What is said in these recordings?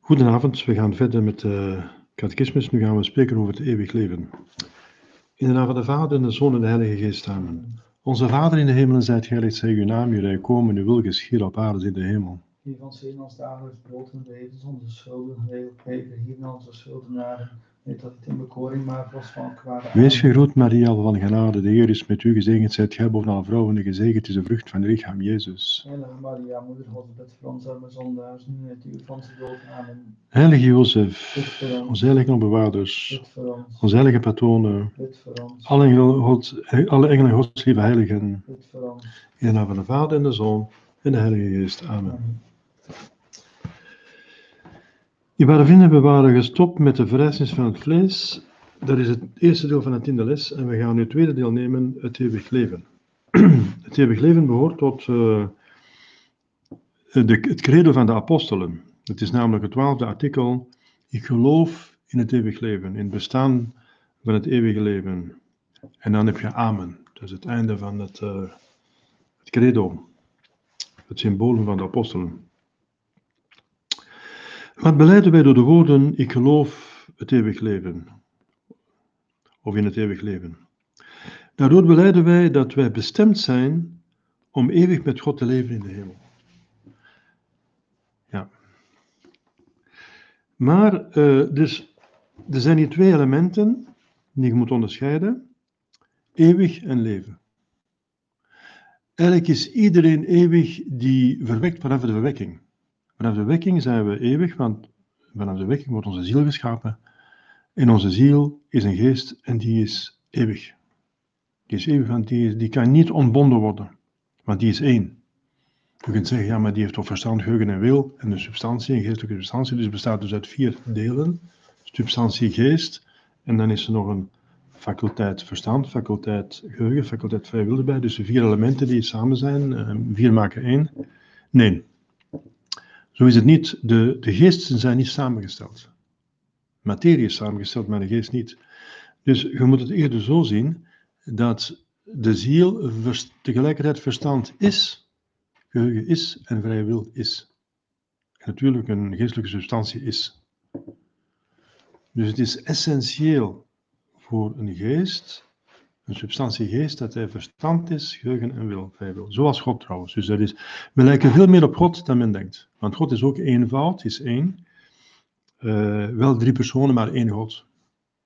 Goedenavond, we gaan verder met de catechismus. Nu gaan we spreken over het eeuwig leven. In de naam van de Vader en de Zoon en de Heilige Geest, amen. Onze Vader in de hemelen, zijt geheiligd, zij uw naam, uw rijk komen, uw wil geschieden op aarde in de hemel. Geef ons heden ons dagelijks brood en vergeef onze schulden, vergeef hier onze schuldenaren Dat het in bekoring van kwade Wees gegroet, Maria, van genade. De Heer is met u gezegend. Zijt gij boven alle vrouwen en gezegend is de vrucht van uw lichaam, Jezus. Heilige Maria, moeder God, bid voor ons arme zondaars, nu het uur van dood. Amen. Heilige Jozef, onze heilige bewaarders, onze heilige patronen, alle engelen, God, alle engelen Gods lieve heiligen, in de naam van de Vader en de Zoon en de Heilige Geest. Amen. Amen. Vrienden, we waren gestopt met de verrijzenis van het vlees. Dat is het eerste deel van het tiende les. En we gaan nu het tweede deel nemen, het eeuwig leven. het eeuwig leven behoort tot uh, de, het credo van de apostelen. Het is namelijk het twaalfde artikel. Ik geloof in het eeuwig leven, in het bestaan van het eeuwige leven. En dan heb je amen. Dat is het einde van het, uh, het credo. Het symbool van de apostelen. Wat beleiden wij door de woorden, ik geloof het eeuwig leven? Of in het eeuwig leven. Daardoor beleiden wij dat wij bestemd zijn om eeuwig met God te leven in de hemel. Ja. Maar, uh, dus, er zijn hier twee elementen die je moet onderscheiden. Eeuwig en leven. Eigenlijk is iedereen eeuwig die verwekt vanaf de verwekking. Vanaf de wekking zijn we eeuwig, want vanaf de wekking wordt onze ziel geschapen. En onze ziel is een geest en die is eeuwig. Die is eeuwig, want die, die kan niet ontbonden worden, want die is één. Je kunt zeggen, ja, maar die heeft toch verstand, geheugen en wil en een substantie, een geestelijke substantie, dus bestaat dus uit vier delen. Substantie, geest, en dan is er nog een faculteit verstand, faculteit geheugen, faculteit vrij wil erbij. Dus de vier elementen die samen zijn, eh, vier maken één. Nee, zo is het niet, de, de geesten zijn niet samengesteld. Materie is samengesteld, maar de geest niet. Dus je moet het eerder zo zien dat de ziel tegelijkertijd verstand is, geheugen is en vrije wil is. Natuurlijk een geestelijke substantie is. Dus het is essentieel voor een geest een substantie geest, dat hij verstand is, geheugen en wil, vrij wil. Zoals God trouwens. Dus dat is, we lijken veel meer op God dan men denkt. Want God is ook eenvoud, is één. Uh, wel drie personen, maar één God.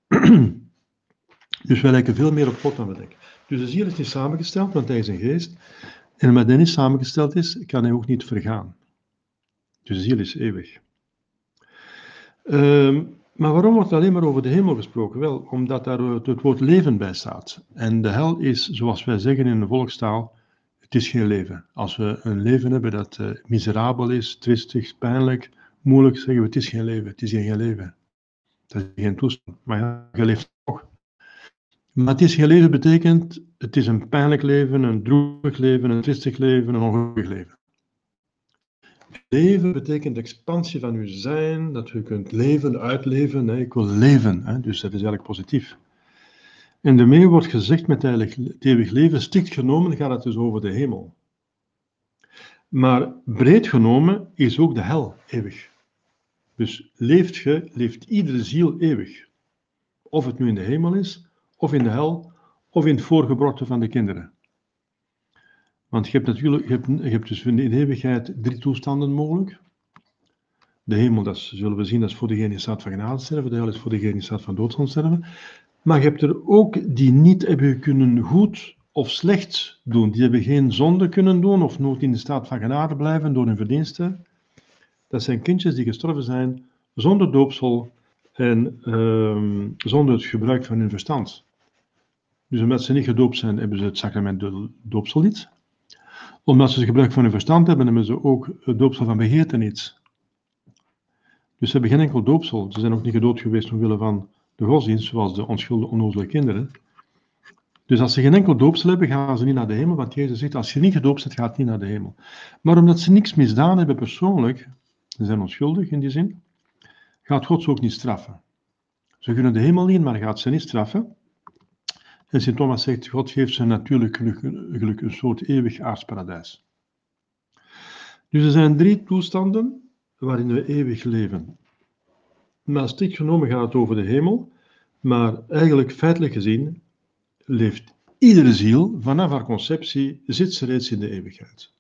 dus wij lijken veel meer op God dan we denken. Dus de ziel is niet samengesteld, want hij is een geest. En omdat hij niet samengesteld is, kan hij ook niet vergaan. Dus de ziel is eeuwig. Um, maar waarom wordt alleen maar over de hemel gesproken? Wel, omdat daar het woord leven bij staat. En de hel is, zoals wij zeggen in de volkstaal, het is geen leven. Als we een leven hebben dat uh, miserabel is, twistig, pijnlijk, moeilijk, zeggen we het is geen leven. Het is geen leven. Dat is geen toestand. Maar je leeft toch. Maar het is geen leven betekent, het is een pijnlijk leven, een droevig leven, een twistig leven, een ongelukkig leven. Leven betekent expansie van uw zijn, dat u kunt leven, uitleven. Nee, ik wil leven, hè, dus dat is eigenlijk positief. En daarmee wordt gezegd met het eeuwig leven, strikt genomen gaat het dus over de hemel. Maar breed genomen is ook de hel eeuwig. Dus leeft je, leeft iedere ziel eeuwig. Of het nu in de hemel is, of in de hel, of in het voorgebrochte van de kinderen. Want je hebt natuurlijk, je hebt, hebt dus in de eeuwigheid drie toestanden mogelijk. De hemel, dat zullen we zien, dat is voor degene die staat van genade sterven. De hel is voor degene die staat van dood sterven. Maar je hebt er ook die niet hebben kunnen goed of slecht doen. Die hebben geen zonde kunnen doen of nooit in de staat van genade blijven door hun verdiensten. Dat zijn kindjes die gestorven zijn zonder doopsel en uh, zonder het gebruik van hun verstand. Dus omdat ze niet gedoopt zijn, hebben ze het sacrament doopsel niet omdat ze gebruik van hun verstand hebben, hebben ze ook het doopsel van begeerte niet. Dus ze hebben geen enkel doopsel. Ze zijn ook niet gedood geweest omwille van de godsdienst, zoals de onschuldige, onnozele kinderen. Dus als ze geen enkel doopsel hebben, gaan ze niet naar de hemel. Want Jezus zegt, als je niet gedoopt bent, gaat niet naar de hemel. Maar omdat ze niks misdaan hebben persoonlijk, ze zijn onschuldig in die zin, gaat God ze ook niet straffen. Ze kunnen de hemel in, maar gaat ze niet straffen. En Sint Thomas zegt, God geeft zijn natuurlijk geluk, een soort eeuwig aardsparadijs. Dus er zijn drie toestanden waarin we eeuwig leven. Maar strikt genomen gaat het over de hemel, maar eigenlijk feitelijk gezien leeft iedere ziel vanaf haar conceptie, zit ze reeds in de eeuwigheid.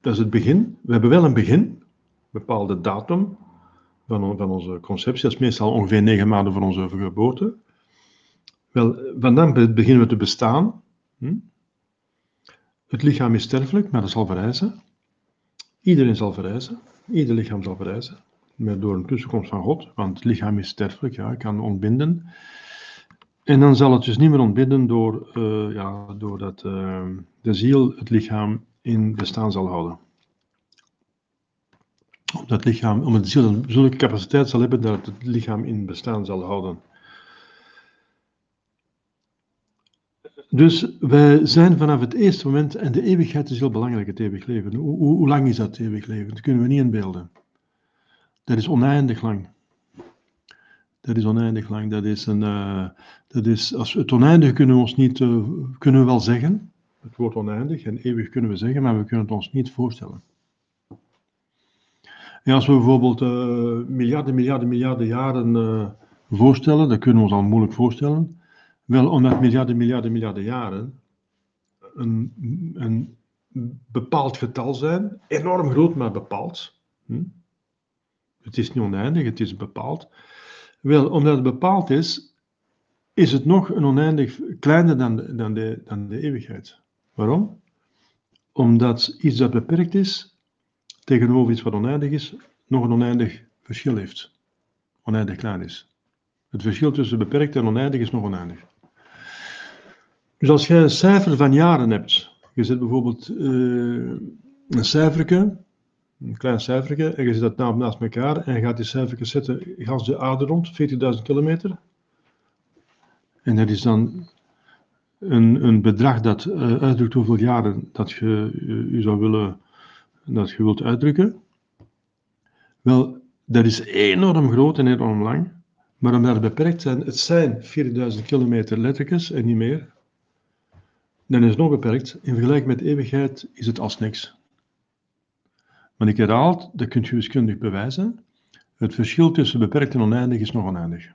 Dat is het begin. We hebben wel een begin, een bepaalde datum van, onze conceptie. Dat is meestal ongeveer negen maanden van onze geboorte. Wel, vandaar beginnen we te bestaan. Hm? Het lichaam is sterfelijk, maar dat zal verrijzen. Iedereen zal verrijzen. Ieder lichaam zal verrijzen. Maar door een tussenkomst van God, want het lichaam is sterfelijk, ja, kan ontbinden. En dan zal het dus niet meer ontbinden door, uh, ja, doordat uh, de ziel het lichaam in bestaan zal houden. Omdat lichaam, omdat de ziel zulke capaciteit zal hebben dat het lichaam in bestaan zal houden. Dus wij zijn vanaf het eerste moment, en de eeuwigheid is heel belangrijk, het eeuwig leven. Hoe, lang is dat eeuwig leven? Dat kunnen we niet inbeelden. Dat is oneindig lang. Dat is oneindig lang. Dat is een, uh, dat is, als, het oneindige kunnen we ons niet, uh, kunnen we wel zeggen. Het woord oneindig en eeuwig kunnen we zeggen, maar we kunnen het ons niet voorstellen. En als we bijvoorbeeld uh, miljarden, miljarden, miljarden jaren voorstellen, dat kunnen we ons al moeilijk voorstellen. Wel, omdat miljarden, miljarden, miljarden jaren een, een bepaald getal zijn, enorm groot, maar bepaald. Hm? Het is niet oneindig, het is bepaald. Wel, omdat het bepaald is, is het nog een oneindig kleiner dan de, dan de, dan de eeuwigheid. Waarom? Omdat iets dat beperkt is, tegenover iets wat oneindig is, nog een oneindig verschil heeft. Oneindig klein is. Het verschil tussen beperkt en oneindig is nog oneindig. Dus als jij een cijfer van jaren hebt, je zet bijvoorbeeld uh, een cijferke, een klein cijferke, en je zet dat naast elkaar en je gaat die cijfertjes zetten gans de aarde rond, 40.000 kilometer. En dat is dan een, een bedrag dat uh, uitdrukt hoeveel jaren dat je u zou willen, dat je wilt uitdrukken. Wel, dat is enorm groot en enorm lang, maar omdat het beperkt zijn, het zijn 40.000 kilometer lettertjes en niet meer, dan is nog beperkt. In vergelijking met eeuwigheid is het als niks. Maar ik herhaal, dat kunt je wiskundig bewijzen. Het verschil tussen beperkt en oneindig is nog oneindig.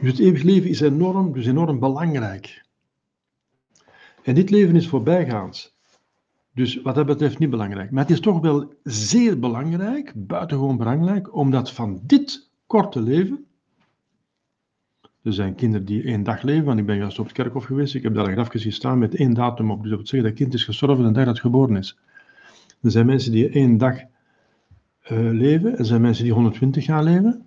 Dus het eeuwig leven is enorm, dus enorm belangrijk. En dit leven is voorbijgaand. Dus wat dat betreft niet belangrijk. Maar het is toch wel zeer belangrijk, buitengewoon belangrijk, omdat van dit korte leven er zijn kinderen die één dag leven, want ik ben juist op het kerkhof geweest. Ik heb daar een grafje gezien staan met één datum op. Dus dat wil zeggen dat kind is gestorven de dag dat het geboren is. Er zijn mensen die één dag uh, leven. Er zijn mensen die 120 jaar leven.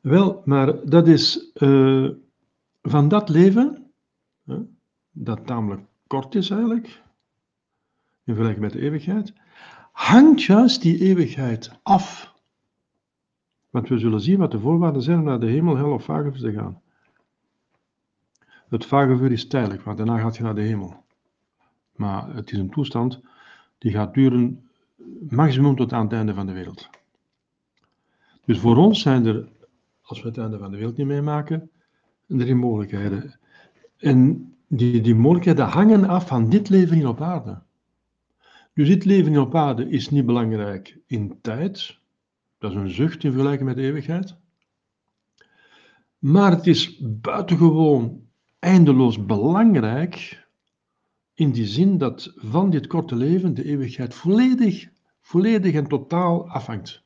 Wel, maar dat is uh, van dat leven, dat tamelijk kort is eigenlijk, in vergelijking met de eeuwigheid, hangt juist die eeuwigheid af want we zullen zien wat de voorwaarden zijn om naar de hemel, hel of vagevuur te gaan. Het vagevuur is tijdelijk, want daarna gaat je naar de hemel. Maar het is een toestand die gaat duren maximum tot aan het einde van de wereld. Dus voor ons zijn er, als we het einde van de wereld niet meemaken, drie mogelijkheden. En die, die mogelijkheden hangen af van dit leven hier op aarde. Dus dit leven hier op aarde is niet belangrijk in tijd, dat is een zucht in vergelijking met de eeuwigheid. Maar het is buitengewoon eindeloos belangrijk in die zin dat van dit korte leven de eeuwigheid volledig, volledig en totaal afhangt.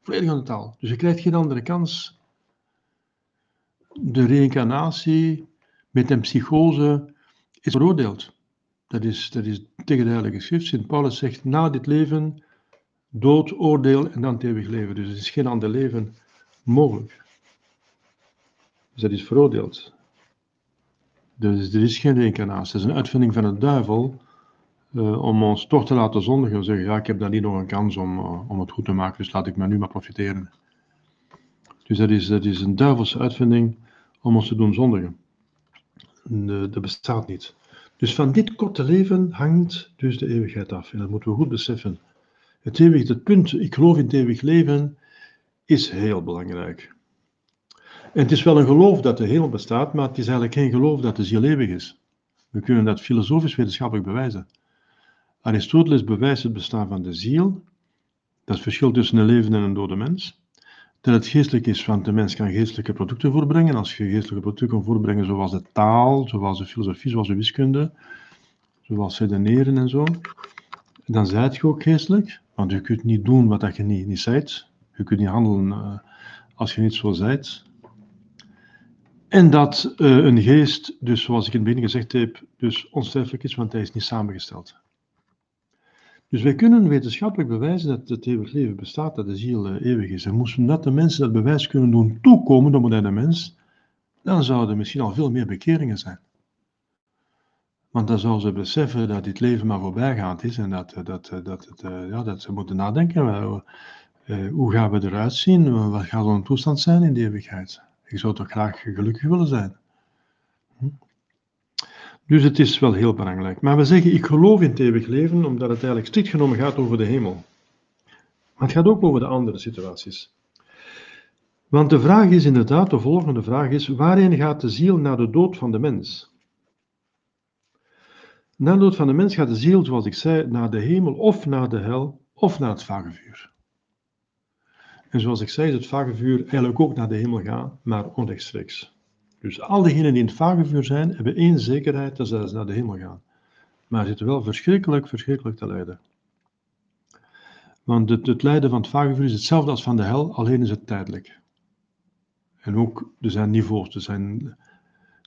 Volledig en totaal. Dus je krijgt geen andere kans. De reïncarnatie met een psychose is veroordeeld. Dat is, dat is tegen de Heilige Schrift. Sint Paulus zegt, na dit leven dood, oordeel en dan het eeuwig leven. Dus er is geen ander leven mogelijk. Dus dat is veroordeeld. Dus er is geen reïncarnatie. Dat is een uitvinding van de duivel uh, om ons toch te laten zondigen en zeggen, ja, ik heb daar niet nog een kans om, uh, om het goed te maken, dus laat ik me nu maar profiteren. Dus dat is, dat is een duivelse uitvinding om ons te doen zondigen. Dat bestaat niet. Dus van dit korte leven hangt dus de eeuwigheid af. En dat moeten we goed beseffen. Het eeuwig, het punt, ik geloof in het eeuwig leven, is heel belangrijk. En het is wel een geloof dat de hemel bestaat, maar het is eigenlijk geen geloof dat de ziel eeuwig is. We kunnen dat filosofisch wetenschappelijk bewijzen. Aristoteles bewijst het bestaan van de ziel, dat verschil tussen een levende en een dode mens. Dat het geestelijk is, want de mens kan geestelijke producten voorbrengen. Als je geestelijke producten kan voorbrengen, zoals de taal, zoals de filosofie, zoals de wiskunde, zoals redeneren en zo, dan zijt je ook geestelijk. Want je kunt niet doen wat je niet, niet zijt. Je kunt niet handelen uh, als je niet zo zijt. En dat uh, een geest, dus zoals ik in het begin gezegd heb, dus onsterfelijk is, want hij is niet samengesteld. Dus wij kunnen wetenschappelijk bewijzen dat het eeuwig leven bestaat, dat de ziel uh, eeuwig is. En moesten dat de mensen dat bewijs kunnen doen toekomen, de moderne mens, dan zouden er misschien al veel meer bekeringen zijn. Want dan zouden ze beseffen dat dit leven maar voorbijgaand is en dat, dat, dat, het, ja, dat ze moeten nadenken. Hoe gaan we eruit zien? Wat gaat onze toestand zijn in de eeuwigheid? Ik zou toch graag gelukkig willen zijn. Hm? Dus het is wel heel belangrijk. Maar we zeggen, ik geloof in het eeuwig leven, omdat het eigenlijk strikt genomen gaat over de hemel. Maar het gaat ook over de andere situaties. Want de vraag is inderdaad, de volgende vraag is, waarheen gaat de ziel na de dood van de mens? Na dood van de mens gaat de ziel, zoals ik zei, naar de hemel of naar de hel of naar het vagevuur. En zoals ik zei, is het vagevuur eigenlijk ook naar de hemel gaan, maar onrechtstreeks. Dus al diegenen die in het vagevuur zijn, hebben één zekerheid, dat ze naar de hemel gaan. Maar zitten wel verschrikkelijk, verschrikkelijk te lijden. Want het, het lijden van het vagevuur is hetzelfde als van de hel, alleen is het tijdelijk. En ook, er zijn niveaus, er zijn,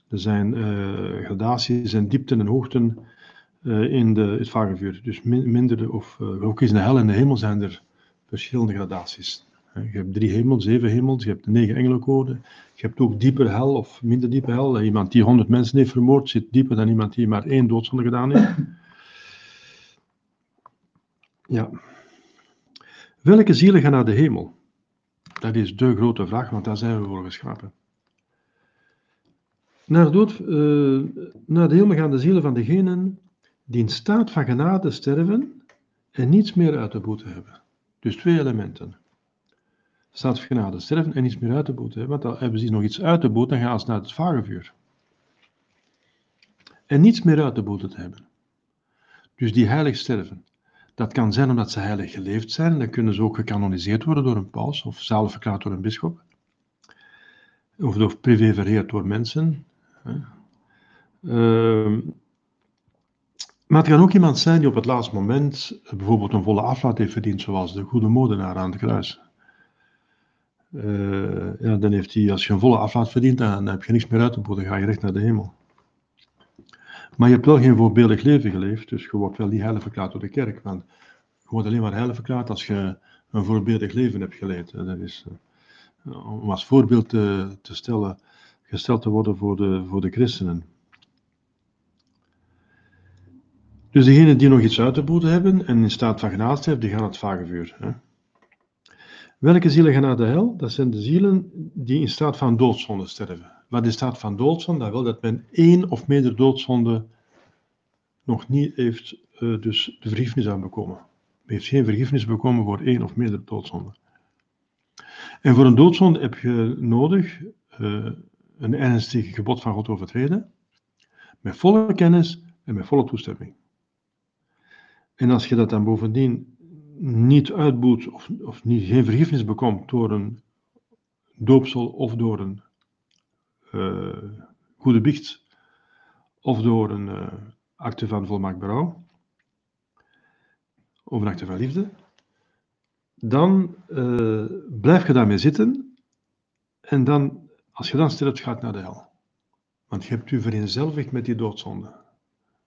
er zijn uh, gradaties en diepten en hoogten in de, het vagevuur. Dus min, minder, of uh, ook in de hel en de hemel zijn er verschillende gradaties. Je hebt drie hemels, zeven hemels, je hebt negen engelenkoden. Je hebt ook dieper hel of minder diepe hel. Iemand die honderd mensen heeft vermoord zit dieper dan iemand die maar één doodzonde gedaan heeft. Ja. Welke zielen gaan naar de hemel? Dat is de grote vraag, want daar zijn we voor geschapen. Naar dood, naar de hemel gaan de zielen van degenen die in staat van genade sterven en niets meer uit de boete hebben. Dus twee elementen staat genade sterven en niets meer uit te boeten. Want dan hebben ze nog iets uit te boeten, dan gaan ze naar het vagevuur. En niets meer uit te boeten te hebben. Dus die heilig sterven. Dat kan zijn omdat ze heilig geleefd zijn, dan kunnen ze ook gecanoniseerd worden door een paus, of zelf verklaard door een bischop. Of door privé verheerd door mensen. Uh, maar het kan ook iemand zijn die op het laatste moment bijvoorbeeld een volle aflaat heeft verdiend, zoals de goede moordenaar aan het kruis. Uh, ja, dan heeft hij, als je een volle aflaat verdient, dan heb je niks meer uit te boeten, dan ga je recht naar de hemel. Maar je hebt wel geen voorbeeldig leven geleefd, dus je wordt wel niet heilig verklaard door de kerk. Want je wordt alleen maar heilig verklaard als je een voorbeeldig leven hebt geleid. Dat is om als voorbeeld te, te, stellen, gesteld te worden voor de, voor de christenen. Dus degenen die nog iets uit te boeten hebben en in staat van genade zijn, die gaan het vagevuur. Hè? Welke zielen gaan naar de hel? Dat zijn de zielen die in staat van doodzonde sterven. Wat is staat van doodzonde? Dat wil dat men één of meerdere doodzonde nog niet heeft, uh, dus de vergiffenis aan bekomen. Men heeft geen vergiffenis bekomen voor één of meerdere doodzonden. En voor een doodzonde heb je nodig uh, een ernstig gebod van God overtreden, met volle kennis en met volle toestemming. En als je dat dan bovendien niet uitboet of, of niet, geen vergiffenis bekomt door een doopsel of door een uh, goede biecht of door een uh, acte van volmaakt berouw of een acte van liefde, dan uh, blijf je daarmee zitten en dan, als je dan sterft, gaat naar de hel. Want je hebt u vereenzelvigd met die doodzonde.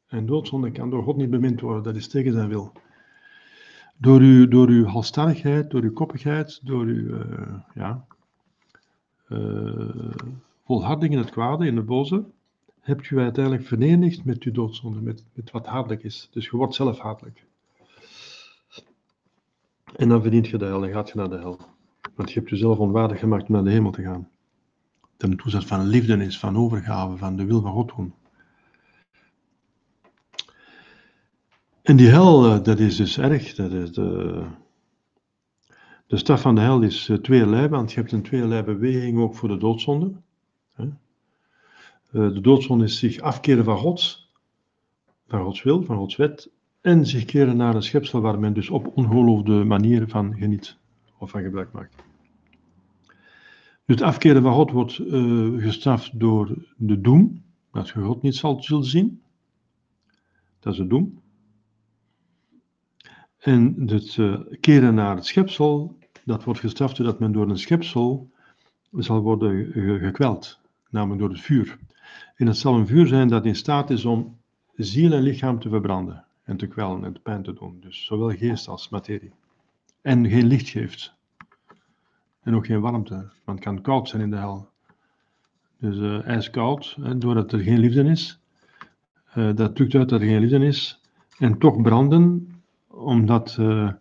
En doodzonde kan door God niet bemind worden, dat is tegen zijn wil. Door uw, door uw halstarrigheid, door uw koppigheid, door uw uh, ja, uh, volharding in het kwade, in het boze, hebt u uiteindelijk verenigd met uw doodzonde, met, met wat hartelijk is. Dus je wordt zelf hartelijk. En dan verdient je de hel en gaat je naar de hel. Want je hebt jezelf onwaardig gemaakt om naar de hemel te gaan. Ten toestand van liefde is, van overgave, van de wil van God doen. En die hel, eh, dat is dus erg. Dat is de, de staf van de hel is eh, tweeërlei, want je hebt een tweeërlei beweging ook voor de doodzonde. Eh, de doodzonde is zich afkeren van God, van Gods wil, van Gods wet, en zich keren naar een schepsel waar men dus op ongeloofde manier van geniet of van gebruik maakt. Dus het afkeren van God wordt gestraft door de doem, dat je God niet zal zien. Dat is het doem. En het uh, keren naar het schepsel, dat wordt gestraft doordat men door een schepsel zal worden gekweld, namelijk door het vuur. En het zal een vuur zijn dat in staat is om ziel en lichaam te verbranden en te kwellen en te pijn te doen. Dus zowel geest als materie. En geen licht geeft. En ook geen warmte, want het kan koud zijn in de hel. Dus uh, ijskoud, hè, doordat er geen liefde is. Uh, dat drukt uit dat er geen liefde is. En toch branden, omdat, uh,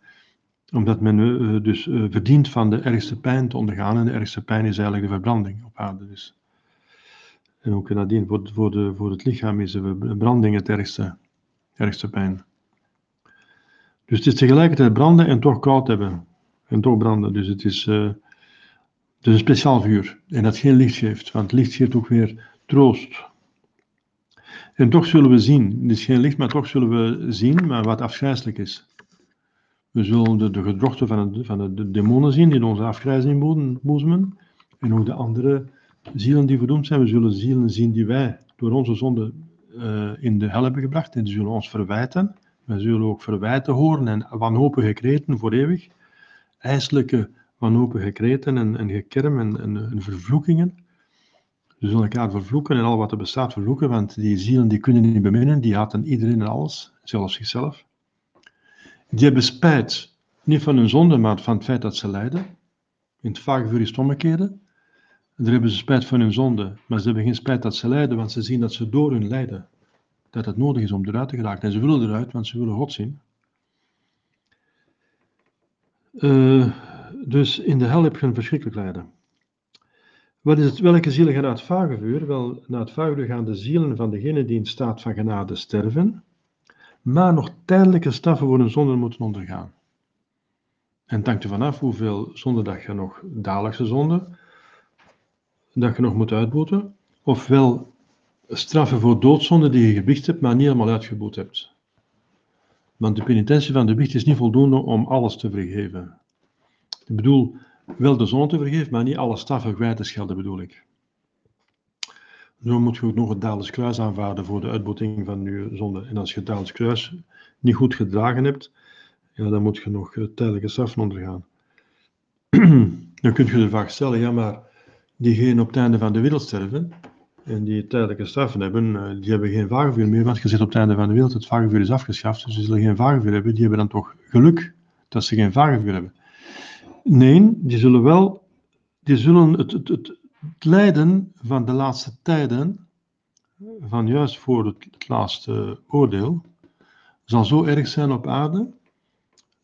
omdat men dus verdient van de ergste pijn te ondergaan. En de ergste pijn is eigenlijk de verbranding op aarde. Dus. En ook nadien, voor, voor, de, voor het lichaam is de verbranding het ergste, ergste pijn. Dus het is tegelijkertijd branden en toch koud hebben. En toch branden. Dus het is, het een speciaal vuur. En dat geen licht geeft. Want licht geeft ook weer troost. En toch zullen we zien. Het is geen licht, maar toch zullen we zien maar wat afgrijzelijk is. We zullen de, de gedrochten van, het, van de demonen zien die onze afgrijzing boezemen. En ook de andere zielen die verdoemd zijn. We zullen zielen zien die wij door onze zonde uh, in de hel hebben gebracht. En die zullen ons verwijten. We zullen ook verwijten horen en wanhopige kreten voor eeuwig. IJselijke wanhopige kreten en, en gekerm en, en vervloekingen. We zullen elkaar vervloeken en al wat er bestaat vervloeken, want die zielen die kunnen niet beminnen, die haten iedereen en alles, zelfs zichzelf. Die hebben spijt, niet van hun zonde, maar van het feit dat ze lijden. In het vagevuur is het omgekeerde. Daar hebben ze spijt van hun zonde, maar ze hebben geen spijt dat ze lijden, want ze zien dat ze door hun lijden, dat het nodig is om eruit te geraken. En ze willen eruit, want ze willen God zien. Uh, dus in de hel heb je een verschrikkelijk lijden. Wat is het, welke zielen gaan naar het vagevuur? Wel, naar het vagevuur gaan de zielen van degenen die in staat van genade sterven, maar nog tijdelijke straffen voor hun zonde moeten ondergaan. En het hangt er vanaf hoeveel zonde dat je nog, dagelijkse zonde, dat je nog moet uitboeten, ofwel straffen voor doodzonde die je gebicht hebt, maar niet helemaal uitgeboet hebt. Want de penitentie van de biecht is niet voldoende om alles te vergeven. Ik bedoel, wel de zonde te vergeven, maar niet alle straffen kwijt te schelden, bedoel ik. Zo moet je ook nog het Daalens kruis aanvaarden voor de uitboeting van je zonde. En als je het kruis niet goed gedragen hebt, ja, dan moet je nog tijdelijke straffen ondergaan. dan kun je de vraag stellen, ja, maar diegenen op het einde van de wereld sterven en die tijdelijke straffen hebben, eh, die hebben geen vagevuur meer, want je zit op het einde van de wereld, het vagevuur is afgeschaft, dus ze zullen geen vagevuur hebben, die hebben dan toch geluk dat ze geen vagevuur hebben. Nee, die zullen wel, die zullen het, het, het, lijden van de laatste tijden, van juist voor het, laatste oordeel, zal zo erg zijn op aarde,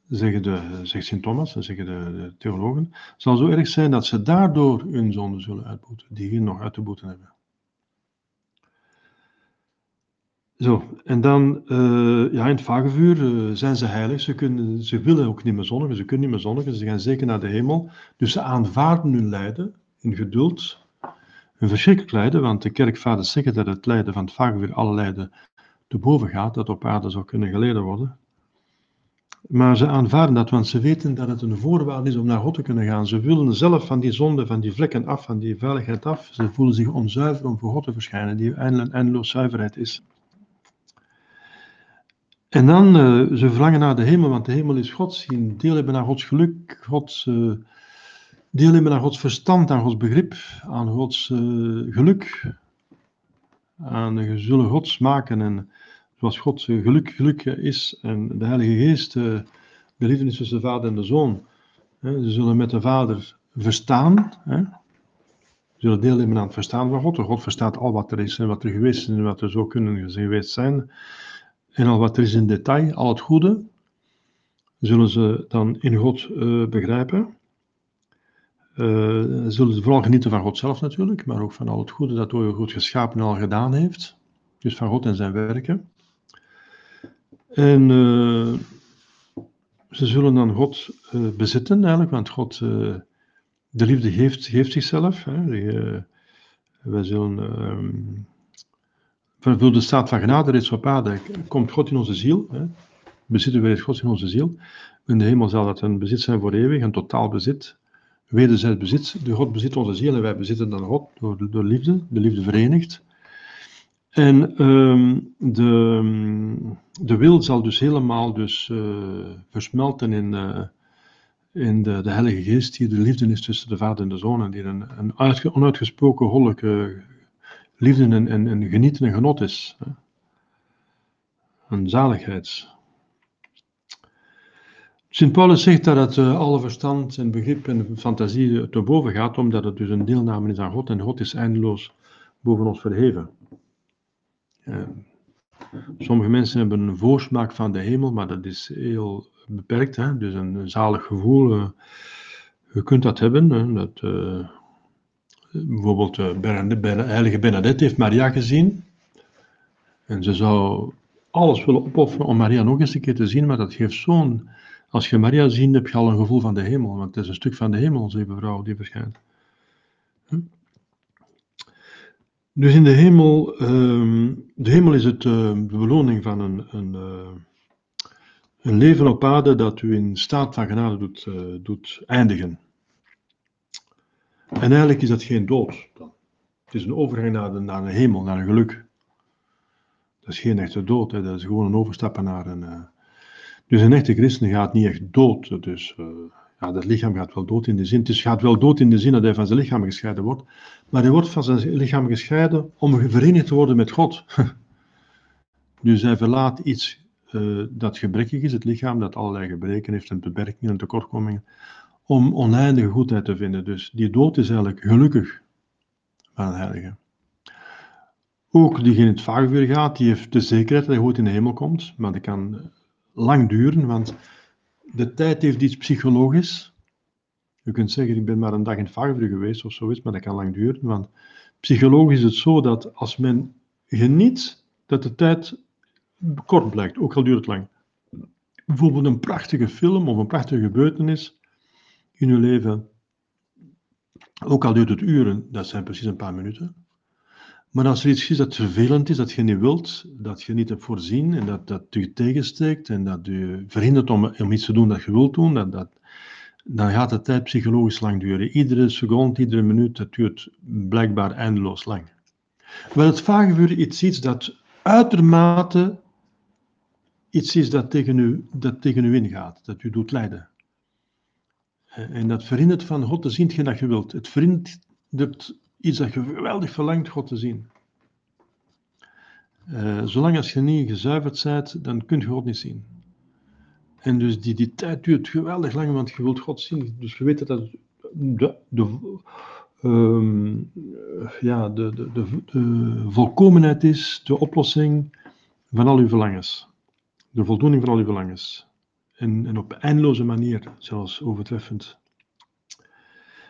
zeggen de, zegt Sint Thomas en zeggen de, de, theologen, zal zo erg zijn dat ze daardoor hun zonde zullen uitboeten, die hier nog uit te boeten hebben. Zo, en dan, uh, ja, in het vagevuur uh, zijn ze heilig, ze, kunnen, ze willen ook niet meer zondigen, ze kunnen niet meer zondigen, ze gaan zeker naar de hemel, dus ze aanvaarden hun lijden in geduld, een verschrikkelijk lijden, want de kerkvaders zeggen dat het lijden van het vagevuur alle lijden te boven gaat, dat op aarde zou kunnen geleden worden. Maar ze aanvaarden dat, want ze weten dat het een voorwaarde is om naar God te kunnen gaan. Ze willen zelf van die zonde, van die vlekken af, van die veiligheid af. Ze voelen zich onzuiver om voor God te verschijnen, die eindeloos zuiverheid is. En dan, uh, ze verlangen naar de hemel, want de hemel is God zien. Deel hebben naar Gods geluk, Gods, uh, deel hebben naar Gods verstand, aan Gods begrip, aan Gods uh, geluk. Aan de zullen Gods maken en zoals God geluk, geluk is en de Heilige Geest, de liefde tussen de Vader en de Zoon. Ze zullen met de Vader verstaan, ze zullen deel hebben aan het verstaan van God. God verstaat al wat er is en wat er geweest is en wat er zou kunnen geweest zijn. En al wat er is in detail, al het goede, zullen ze dan in God uh, begrijpen. Uh, zullen ze vooral genieten van God zelf natuurlijk, maar ook van al het goede dat door God geschapen en al gedaan heeft. Dus van God en zijn werken. En uh, ze zullen dan God bezitten eigenlijk, want God, de liefde geeft, geeft zichzelf. Hè. wij zullen ehm, voor de staat van genade reeds op aarde komt God in onze ziel. Hè. bezitten wij het Gods in onze ziel. In de hemel zal dat een bezit zijn voor eeuwig, een totaal bezit. Wederzijds bezit. De God bezit onze ziel en wij bezitten dan God door, door liefde. De liefde verenigt. En ehm, de, de wil zal dus helemaal dus, uh, versmelten in, uh, in de, de Heilige Geest, die de liefde is tussen de Vader en de Zoon, en die een, een uitge, onuitgesproken goddelijke liefde en, en, en genieten en genot is. Een zaligheid. Sint Paulus zegt dat het uh, alle verstand en begrip en fantasie te boven gaat, omdat het dus een deelname is aan God en God is eindeloos boven ons verheven. Sommige mensen hebben een voorsmaak van de hemel, maar dat is heel beperkt. Hè? Dus een, een zalig gevoel, uh, je kunt dat hebben. Hè? Dat, bijvoorbeeld de heilige Bernadette heeft Maria gezien. En ze zou alles willen opofferen om Maria nog eens een keer te zien, maar dat geeft zo'n als je Maria ziet, heb je al een gevoel van de hemel, want het is een stuk van de hemel, lieve vrouw, die verschijnt. Hm? Dus in de hemel, uh, de hemel is het, uh, de beloning van een, een, uh, een, leven op aarde dat u in staat van genade doet, uh, doet eindigen. En eigenlijk is dat geen dood. Het is een overgang naar de, naar de hemel, naar een geluk. Dat is geen echte dood, hè. dat is gewoon een overstappen naar een dus een echte christen gaat niet echt dood. Dus ja, dat lichaam gaat wel dood in de zin. Het gaat wel dood in de zin dat hij van zijn lichaam gescheiden wordt. Maar hij wordt van zijn lichaam gescheiden om verenigd te worden met God. dus hij verlaat iets uh, dat gebrekkig is, het lichaam dat allerlei gebreken heeft en beperkingen en tekortkomingen, om oneindige goedheid te vinden. Dus die dood is eigenlijk gelukkig van een heilige. Ook die in het vagevuur gaat, die heeft de zekerheid dat hij goed in de hemel komt, maar dat kan lang duren, want de tijd heeft iets psychologisch. Je kunt zeggen, ik ben maar een dag in het geweest of zoiets, maar dat kan lang duren, want psychologisch is het zo dat als men geniet, dat de tijd kort blijkt, ook al duurt het lang. Bijvoorbeeld een prachtige film of een prachtige gebeurtenis in uw leven, ook al duurt het uren, dat zijn precies een paar minuten. Maar als er iets is dat vervelend is, dat je niet wilt, dat je niet hebt voorzien en dat, dat je tegensteekt en dat je verhindert om, om iets te doen dat je wilt doen, dat, dat, dan gaat de tijd psychologisch lang duren. Iedere seconde, iedere minuut, dat duurt blijkbaar eindeloos lang. Wel, het vagevuur is iets dat uitermate iets is dat tegen u, dat tegen u ingaat, dat u doet lijden. En dat verhindert van God te zien dat je wilt. Het verhindert iets dat je geweldig verlangt God te zien. Uh, zolang als je niet gezuiverd bent, dan kun je God niet zien. En dus die, die tijd duurt geweldig lang, want je wilt God zien. Dus je weet dat de, de, uh, ja, de, de, de, de, volkomenheid is, de oplossing van al uw verlangens. De voldoening van al uw verlangens. En, en op eindeloze manier, zelfs overtreffend.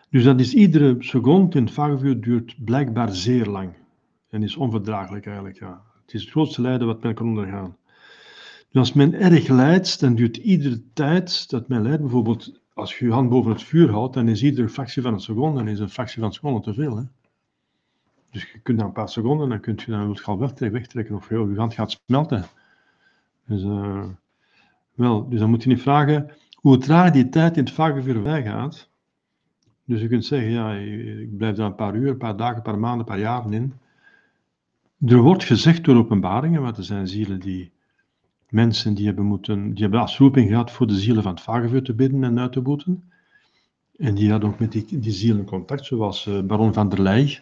Dus dat is iedere seconde in het duurt blijkbaar zeer lang. En is onverdraaglijk eigenlijk, ja. Het is het grootste lijden wat men kan ondergaan. Dus als men erg lijdt, dan duurt iedere tijd dat men lijdt, bijvoorbeeld als je je hand boven het vuur houdt, dan is iedere fractie van een seconde, dan is een fractie van een seconde te veel. Hè? Dus je kunt na een paar seconden, dan kun je dan het al wegtrekken of je hand gaat smelten. Dus, uh, wel, dus dan moet je niet vragen hoe traag die tijd in het vagevuur voorbij gaat. Dus je kunt zeggen, ja, ik blijf daar een paar uur, een paar dagen, een paar maanden, een paar jaren in. Er wordt gezegd door openbaringen, want er zijn zielen die, mensen die hebben, moeten, die hebben gehad voor de zielen van het vagevuur te bidden en uit te boeten. En die hadden ook met die, zielen contact, zoals uh, baron van der Leij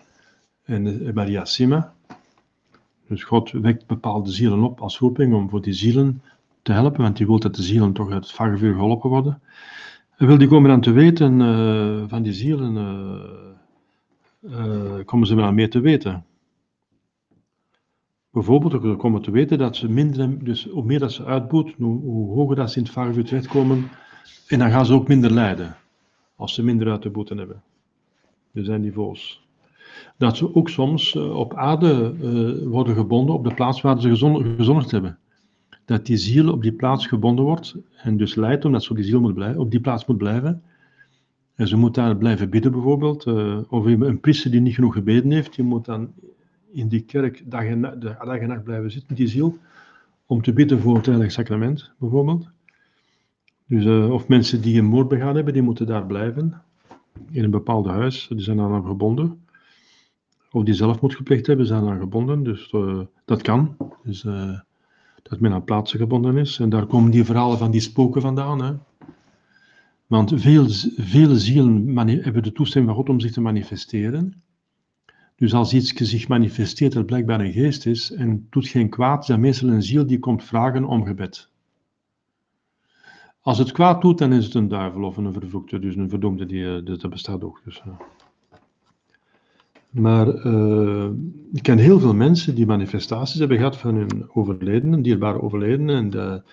en uh, Maria Sima. Dus God wekt bepaalde zielen op als roeping om voor die zielen te helpen, want die wil dat de zielen toch uit het vagevuur geholpen worden. Wil die komen dan te weten uh, van die zielen, uh, uh, komen ze wel meer te weten. Bijvoorbeeld, ze komen te weten dat ze minder, dus hoe meer dat ze uitboeten, hoe, hoger dat ze in het vagevuur terechtkomen, en dan gaan ze ook minder lijden, als ze minder uit te boeten hebben. Er zijn niveaus. Dat ze ook soms op aarde worden gebonden op de plaats waar ze gezondigd hebben dat die ziel op die plaats gebonden wordt en dus leidt omdat ze die, ziel moet blijven, op die plaats moet blijven. En ze moet daar blijven bidden bijvoorbeeld. Uh, of een priester die niet genoeg gebeden heeft, die moet dan in die kerk dag en, dag en nacht blijven zitten, die ziel, om te bidden voor het heilige sacrament, bijvoorbeeld. Dus, eh, of mensen die een moord begaan hebben, die moeten daar blijven, in een bepaald huis, die zijn dan gebonden. Of die zelfmoord gepleegd hebben, zijn dan gebonden, dus eh, dat kan. Dus, eh, dat men aan plaatsen gebonden is. En daar komen die verhalen van die spoken vandaan. Hè. Want veel, vele zielen hebben de toestemming van God om zich te manifesteren. Dus als iets zich manifesteert dat blijkbaar een geest is en doet geen kwaad, is dat meestal een ziel die komt vragen om gebed. Als het kwaad doet, dan is het een duivel of een vervloekte, dus een verdomde, die, eh, dat bestaat ook. Dus, Maar uh, ik ken heel veel mensen die manifestaties hebben gehad van hun overledenen, dierbare overledenen. En de,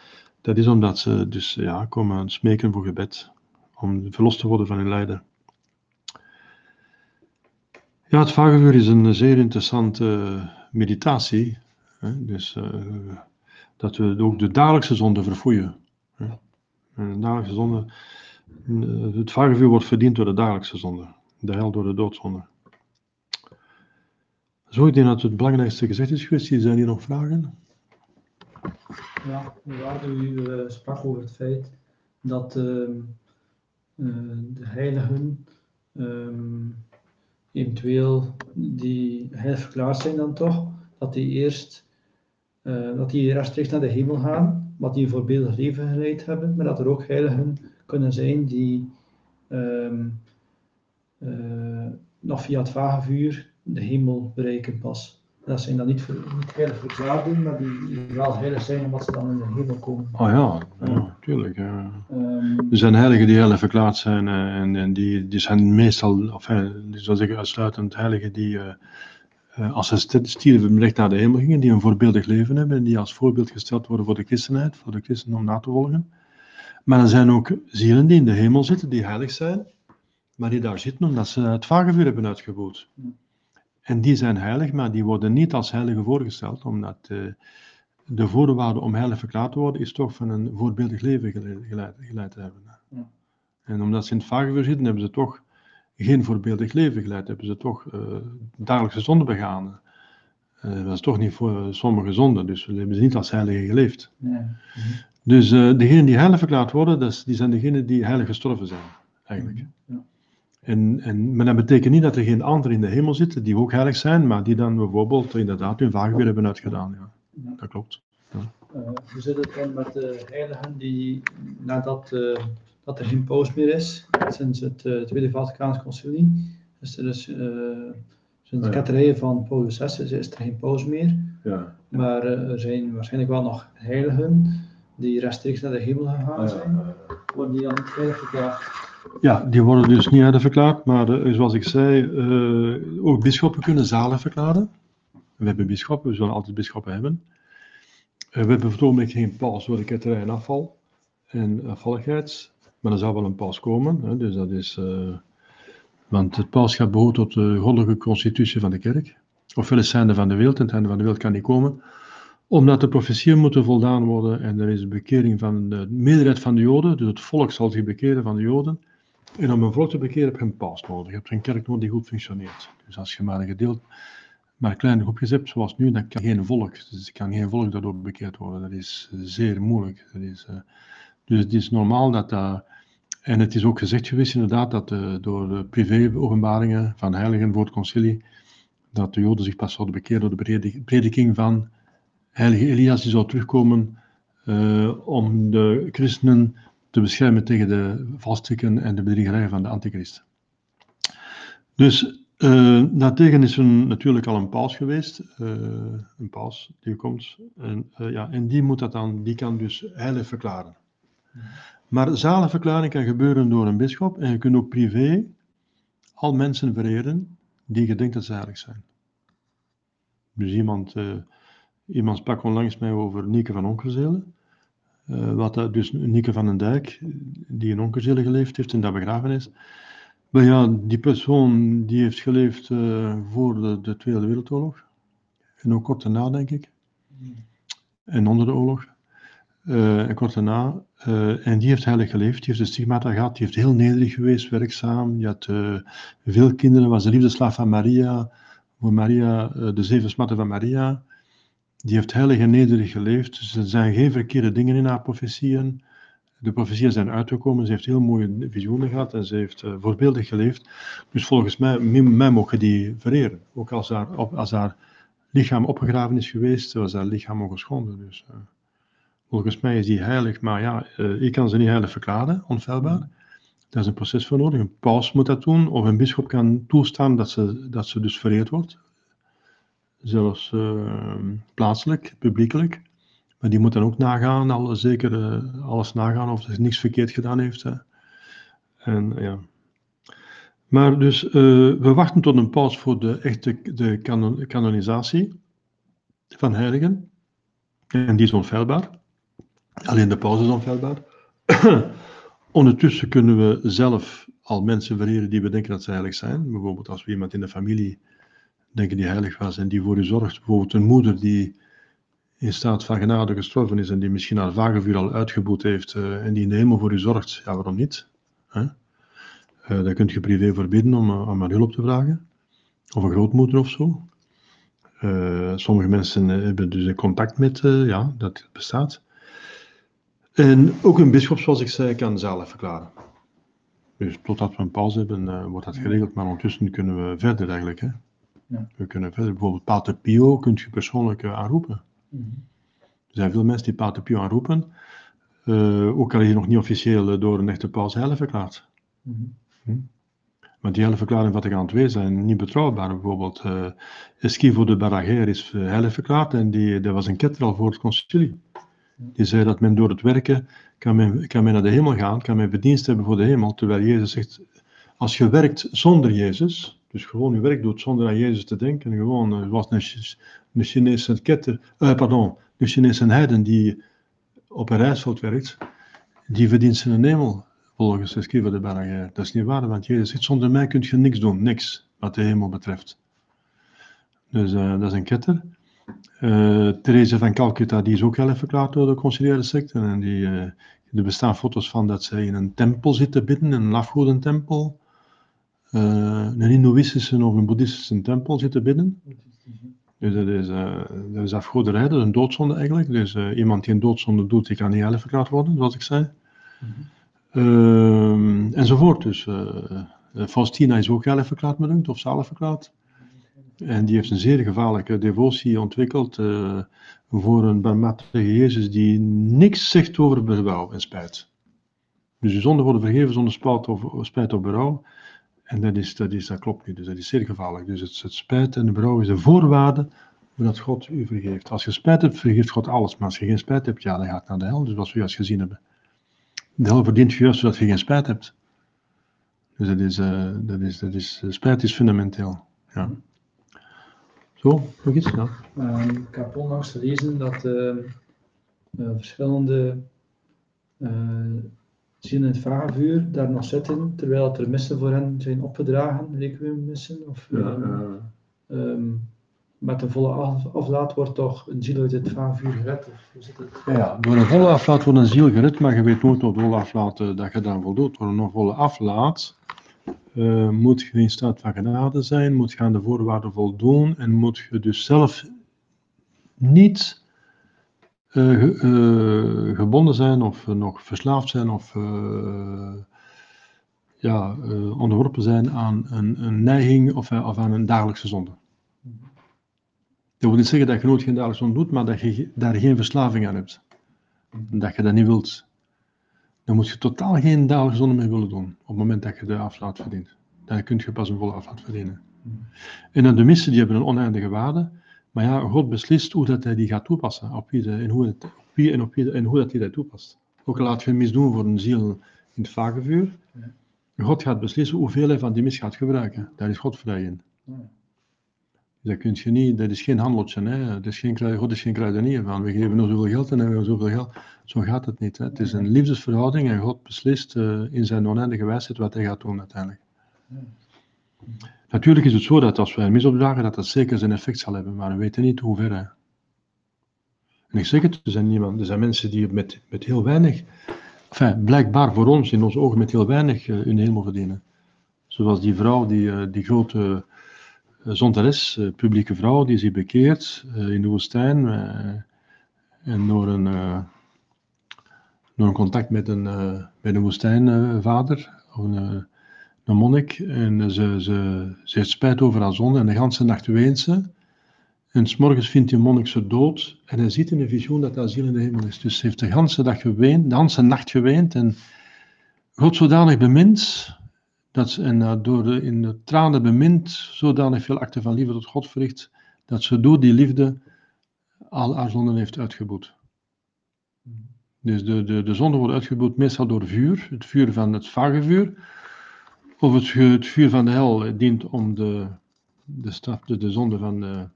dat is omdat ze dus ja, komen smeken voor gebed, om verlost te worden van hun lijden. Ja, het vagevuur is een zeer interessante meditatie. Hè? Dus uh, dat we ook de dagelijkse zonde verfoeien. Hè? De dagelijkse zonde, het vagevuur wordt verdiend door de dagelijkse zonde. De hel door de doodzonde. Zo, ik denk dat het belangrijkste gezegd is geweest. Zijn hier nog vragen? Ja, u uh, sprak over het feit dat ehm, de heiligen eventueel die heilig verklaard zijn dan toch, dat die eerst uh, dat die rechtstreeks naar de hemel gaan, wat die een voorbeeldig leven geleid hebben, maar dat er ook heiligen kunnen zijn die uh, nog via het vage vuur de hemel bereiken pas. Dat zijn dan niet, niet heilig verklaarden, maar die wel heilig zijn omdat ze dan in de hemel komen. Oh ja, ja tuurlijk. Ja. Um, er zijn heiligen die heilig verklaard zijn uh, en, en die, die zijn meestal, of zoals ik uitsluitend heiligen die uh, als ze stierven recht naar de hemel gingen, die een voorbeeldig leven hebben en die als voorbeeld gesteld worden voor de christenheid, voor de christenen om na te volgen. Maar er zijn ook zielen die in de hemel zitten, die heilig zijn, maar die daar zitten omdat ze het vagevuur hebben uitgeboet. En die zijn heilig, maar die worden niet als heiligen voorgesteld, omdat uh, de voorwaarde om heilig verklaard te worden is toch van een voorbeeldig leven geleid, geleid te hebben. Ja. En omdat ze in het vagevuur zitten, hebben ze toch geen voorbeeldig leven geleid, hebben ze toch uh, dagelijkse zonde begaan. Uh, dat is toch niet voor sommige zonden, dus we hebben ze niet als heiligen geleefd. Ja. Dus degenen die heilig verklaard worden, dus, die zijn degenen die heilig gestorven zijn, eigenlijk. Ja. En, en, maar dat betekent niet dat er geen anderen in de hemel zitten die ook heilig zijn, maar die dan bijvoorbeeld inderdaad hun vagevuur hebben uitgedaan. Ja. ja. Dat klopt. Ja. Uh, hoe zit het dan met de heiligen die nadat uh, dat er geen paus meer is, sinds het uh, Tweede Vaticaans Concilie, dus er sinds de ketterijen van Paulus VI is er geen paus meer, ja. maar er zijn waarschijnlijk wel nog heiligen die rechtstreeks naar de hemel gegaan zijn, worden die dan niet heilig verklaard. Ja, die worden dus niet heilig verklaard, maar zoals ik zei, uh, ook bisschoppen kunnen zalen verklaren. We hebben bisschoppen, we zullen altijd bisschoppen hebben. Uh, we hebben voor geen paus voor de ketterij en afval en afvalligheid, maar er zal wel een paus komen. Hè, dus dat is, want het pausschap behoort tot de goddelijke constitutie van de kerk. Ofwel is zijnde van de wereld, en het einde van de wereld kan niet komen omdat de profetieën moeten voldaan worden en er is een bekering van de meerderheid van de Joden, dus het volk zal zich bekeren van de Joden. En om een volk te bekeren heb je een paus nodig, je hebt een kerk nodig die goed functioneert. Dus als je maar een gedeeld, maar kleine groepjes hebt zoals nu, dan kan geen volk, dus kan geen volk daardoor bekeerd worden. Dat is zeer moeilijk. Dat is, uh, dus het is normaal dat dat, en het is ook gezegd geweest inderdaad, dat door de privé-openbaringen van heiligen voor het concilie, dat de Joden zich pas zouden bekeren door de prediking van heilige Elias die zou terugkomen om de christenen te beschermen tegen de valstrikken en de bedriegerijen van de antichrist. Dus uh, daartegen is er natuurlijk al een paus geweest, uh, een paus die komt, en, ja, en die, moet dat dan, die kan dus heilig verklaren. Maar zalenverklaring kan gebeuren door een bischop en je kunt ook privé al mensen vereren die je denkt dat ze heilig zijn. Dus iemand Iemand sprak onlangs mij over Nieke van Onkerzelen. Uh, wat dat, dus Nieke van den Dijk, die in Onkerzelen geleefd heeft en dat begraven is. Maar ja, die persoon die heeft geleefd uh, voor de, de, Tweede Wereldoorlog. En ook kort daarna, denk ik. En onder de oorlog. Uh, en kort daarna. en die heeft heilig geleefd. Die heeft de stigmata gehad. Die heeft heel nederig geweest, werkzaam. Die had veel kinderen. Was de liefdeslaaf van Maria. Voor Maria, de zeven smatten van Maria. Die heeft heilig en nederig geleefd. Dus er zijn geen verkeerde dingen in haar profetieën. De profetieën zijn uitgekomen. Ze heeft heel mooie visioenen gehad en ze heeft uh, voorbeeldig geleefd. Dus volgens mij, mij mogen die vereren. Ook als haar, haar lichaam opgegraven is geweest, was haar lichaam ongeschonden. Dus uh, volgens mij is die heilig. Maar ja, uh, ik kan ze niet heilig verklaren, onfeilbaar. Daar is een proces voor nodig. Een paus moet dat doen, of een bischop kan toestaan dat ze, dat ze dus vereerd wordt. Zelfs uh, plaatselijk, publiekelijk. Maar die moet dan ook nagaan, al, zeker uh, alles nagaan of ze niks verkeerd gedaan heeft. En ja. Maar dus uh, we wachten tot een paus voor de echte de kanon, kanonisatie van heiligen. En die is onfeilbaar. Alleen de paus is onfeilbaar. Ondertussen kunnen we zelf al mensen vereren die we denken dat ze heilig zijn. Bijvoorbeeld als we iemand in de familie denken die heilig was en die voor u zorgt. Bijvoorbeeld een moeder die in staat van genade gestorven is en die misschien haar vagevuur al uitgeboet heeft uh, en die in voor u zorgt. Ja, waarom niet? Hè? Uh, daar kunt je privé voor bidden om, uh, om haar hulp te vragen. Of een grootmoeder of zo. sommige mensen hebben dus contact met, ja, dat bestaat. En ook een bischop, zoals ik zei, kan zelf verklaren. Dus totdat we een pauze hebben, uh, wordt dat geregeld. Maar ondertussen kunnen we verder eigenlijk. Hè? Ja. We kunnen verder. Bijvoorbeeld Pater Pio kunt je persoonlijk uh, aanroepen. Mm -hmm. Er zijn veel mensen die Pater Pio aanroepen. Uh, ook al is hij nog niet officieel door een echte paus heilig verklaard. Mm -hmm. hm? Maar die hele verklaring van Vaticaan II zijn niet betrouwbaar. Bijvoorbeeld uh, Esquivo de Baraguer is heilig verklaard en die, dat was een ketter al voor het concilie. Die zei dat men door het werken kan men, kan men naar de hemel gaan, kan men verdienst hebben voor de hemel. Terwijl Jezus zegt, als je werkt zonder Jezus, dus gewoon je werk doet zonder aan Jezus te denken, gewoon uh, was een, Chinese ketter, uh, pardon, een Chinese heiden die op een reisveld werkt, die verdient zijn hemel volgens de schriver de Berger. Dat is niet waar, want Jezus zegt, zonder mij kun je niks doen, niks wat de hemel betreft. Dus uh, dat is een ketter. Uh, Therese van Calcutta, die is ook wel verklaard door de conciliaire secte. En die, er bestaan foto's van dat zij in een tempel zitten bidden, een afgodentempel. Uh, een Hindoeïstische of een Boeddhistische tempel zitten bidden. Dus dat is, dat is afgoderij, dat is een doodzonde eigenlijk. Dus iemand die een doodzonde doet, die kan niet heilig worden, zoals ik zei. Mm-hmm. enzovoort. Dus Faustina is ook heilig verklaard, me of zalig. En die heeft een zeer gevaarlijke devotie ontwikkeld uh, voor een barmhartige Jezus die niks zegt over berouw en spijt. Dus de zonde worden vergeven zonder spijt of, spijt of berouw. En dat, is, dat, is, dat klopt niet, dus dat is zeer gevaarlijk. Dus het, het spijt en de berouw is de voorwaarde dat God u vergeeft. Als je spijt hebt, vergeeft God alles. Maar als je geen spijt hebt, ja, dan gaat naar de hel. Dus wat we juist gezien hebben. De hel verdient je juist zodat je geen spijt hebt. Dus dat is, uh, dat is, dat is, spijt is fundamenteel. Ja. Zo, nog iets? Um, ik heb onlangs gelezen dat uh, uh, verschillende zielen in het vagevuur daar nog zitten, terwijl er missen voor hen zijn opgedragen, requiemmissen. Of, ja, um, met een volle af, aflaat wordt toch een ziel uit het vagevuur gered? Of hoe zit het? Ja, door een volle aflaat wordt een ziel gered, maar je weet nooit op volle aflaat dat je dan voldoet. Door een volle aflaat uh, moet je in staat van genade zijn, moet je aan de voorwaarden voldoen en moet je dus zelf niet uh, uh, gebonden zijn of nog verslaafd zijn of ja, onderworpen zijn aan een, een neiging of, of, aan een dagelijkse zonde. Dat wil niet zeggen dat je nooit geen dagelijkse zonde doet, maar dat je daar geen verslaving aan hebt. Dat je dat niet wilt dan moet je totaal geen dagelijkse zonde meer willen doen. Op het moment dat je de aflaat verdient. Dan kun je pas een volle aflaat verdienen. En dan de missen, die hebben een oneindige waarde. Maar ja, God beslist hoe dat hij die gaat toepassen. Op wie, en, hoe het, op wie en, op wie en hoe dat hij dat toepast. Ook al laat je een mis doen voor een ziel in het vagevuur. God gaat beslissen hoeveel hij van die mis gaat gebruiken. Daar is God vrij in. Dat, kun je niet, dat is geen handeltje. Hè. Dat is geen, God is geen kruidenier van. We geven nog zoveel geld en hebben we zoveel geld. Zo gaat het niet. Hè. Het is een liefdesverhouding en God beslist uh, in zijn oneindige wijsheid wat hij gaat doen uiteindelijk. Natuurlijk is het zo dat als we een mis dat dat zeker zijn effect zal hebben, maar we weten niet hoe ver. En ik zeg het, er zijn, niemand, er zijn mensen die met, met heel weinig, enfin, blijkbaar voor ons in onze ogen met heel weinig uh, hun hemel verdienen. Zoals die vrouw die, uh, die grote eh, eh, publieke vrouw, die zich bekeert eh, in de woestijn. eh, en door een, eh, door een contact met een, eh, met een woestijnvader, een, eh, monnik. En ze, ze, ze heeft spijt over haar zonde en de hele nacht weent ze. En s'morgens vindt die monnik ze dood en hij ziet in een visioen dat haar ziel in de hemel is. Dus ze heeft de hele dag geweend, de hele nacht geweend en God zodanig bemint, dat en eh, door de, in de tranen bemint, zodanig veel acten van liefde tot God verricht, dat ze door die liefde al haar zonden heeft uitgeboet. Dus de, de, de zonden worden uitgeboet meestal door vuur, het vuur van het vagevuur, of het, het vuur van de hel dient om de, de, de, de zonde van de,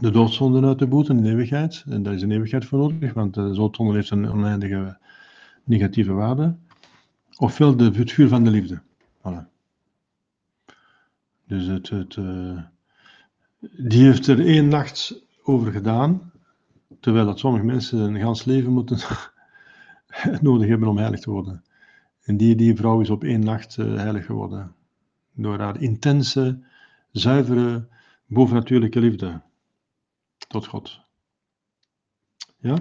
de doodzonden uit te boeten in de eeuwigheid. En daar is een eeuwigheid voor nodig, want de doodzonde heeft een oneindige negatieve waarde. Ofwel de, het vuur van de liefde. Voilà. Dus het, het, eh, die heeft er één nacht over gedaan, terwijl dat sommige mensen een gans leven moeten nodig hebben om heilig te worden. En die, die vrouw is op één nacht eh, heilig geworden. Door haar intense, zuivere, bovennatuurlijke liefde tot God. Ja?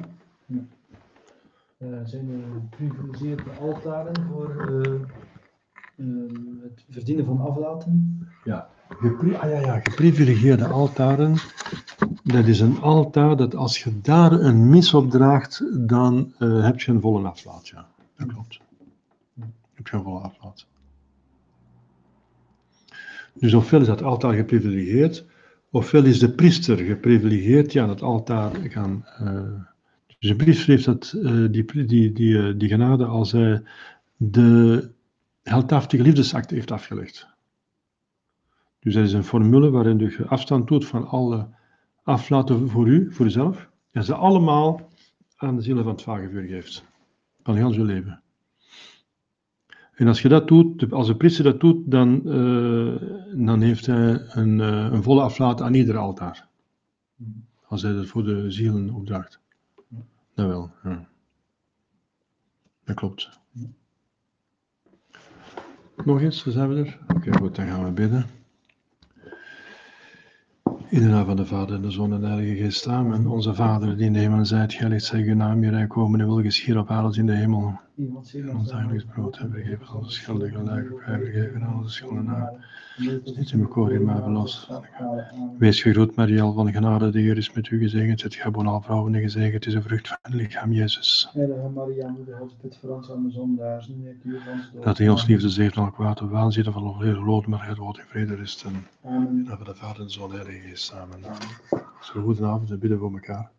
Eh, zijn er geprivilegeerde altaren voor eh, ehm, het verdienen van aflaten? Gepri- ah ja, ja, geprivilegeerde altaren. Dat is een altaar dat als je daar een mis op draagt, dan eh, heb je een volle aflaat. Ja, dat klopt. Aflaat. Dus ofwel is dat altaar geprivilegeerd, ofwel is de priester geprivilegeerd aan het altaar gaan. eh, dus de priester heeft dat, eh, die, die, die, eh, die genade als hij de heldhaftige liefdesact heeft afgelegd. Dus dat is een formule waarin je afstand doet van alle aflaten voor u, voor uzelf, en ze allemaal aan de zielen van het vagevuur geeft. Van heel zijn leven. En als je dat doet, als de priester dat doet, dan, eh, dan heeft hij een, eh, een volle aflaat aan ieder altaar. Als hij dat voor de zielen opdraagt. Dat wel, ja. Dat klopt. Nog eens, zijn we er? Oké, goed, dan gaan we bidden. In de naam van de Vader, en de Zoon en de Heilige Geest, amen. Onze Vader, die in de hemel zijt, gelicht zij uw naam, je komen, en wil geschieden op aarde in de hemel. En ons dagelijks brood hebben we gegeven, onze schulden gelijk, ook wij vergeven aan onze naar. Niet in bekoring, maar verlos. Wees gegroet, Maria, van genade, de Heer is met u gezegend. Het al vrouwen en gezegend is de vrucht van het lichaam, Jezus. Heilige Maria, moeder Gods, bid voor ons arme zondaars, nu en uur van ons dood. Dat hij ons liefde zegt al kwaad en waanzin van ons lood, maar het woord in vrede rusten. Amen. de naam van de Vader en de Zoon en de Heilige Geest, amen. Zo goedenavond en bidden voor elkaar.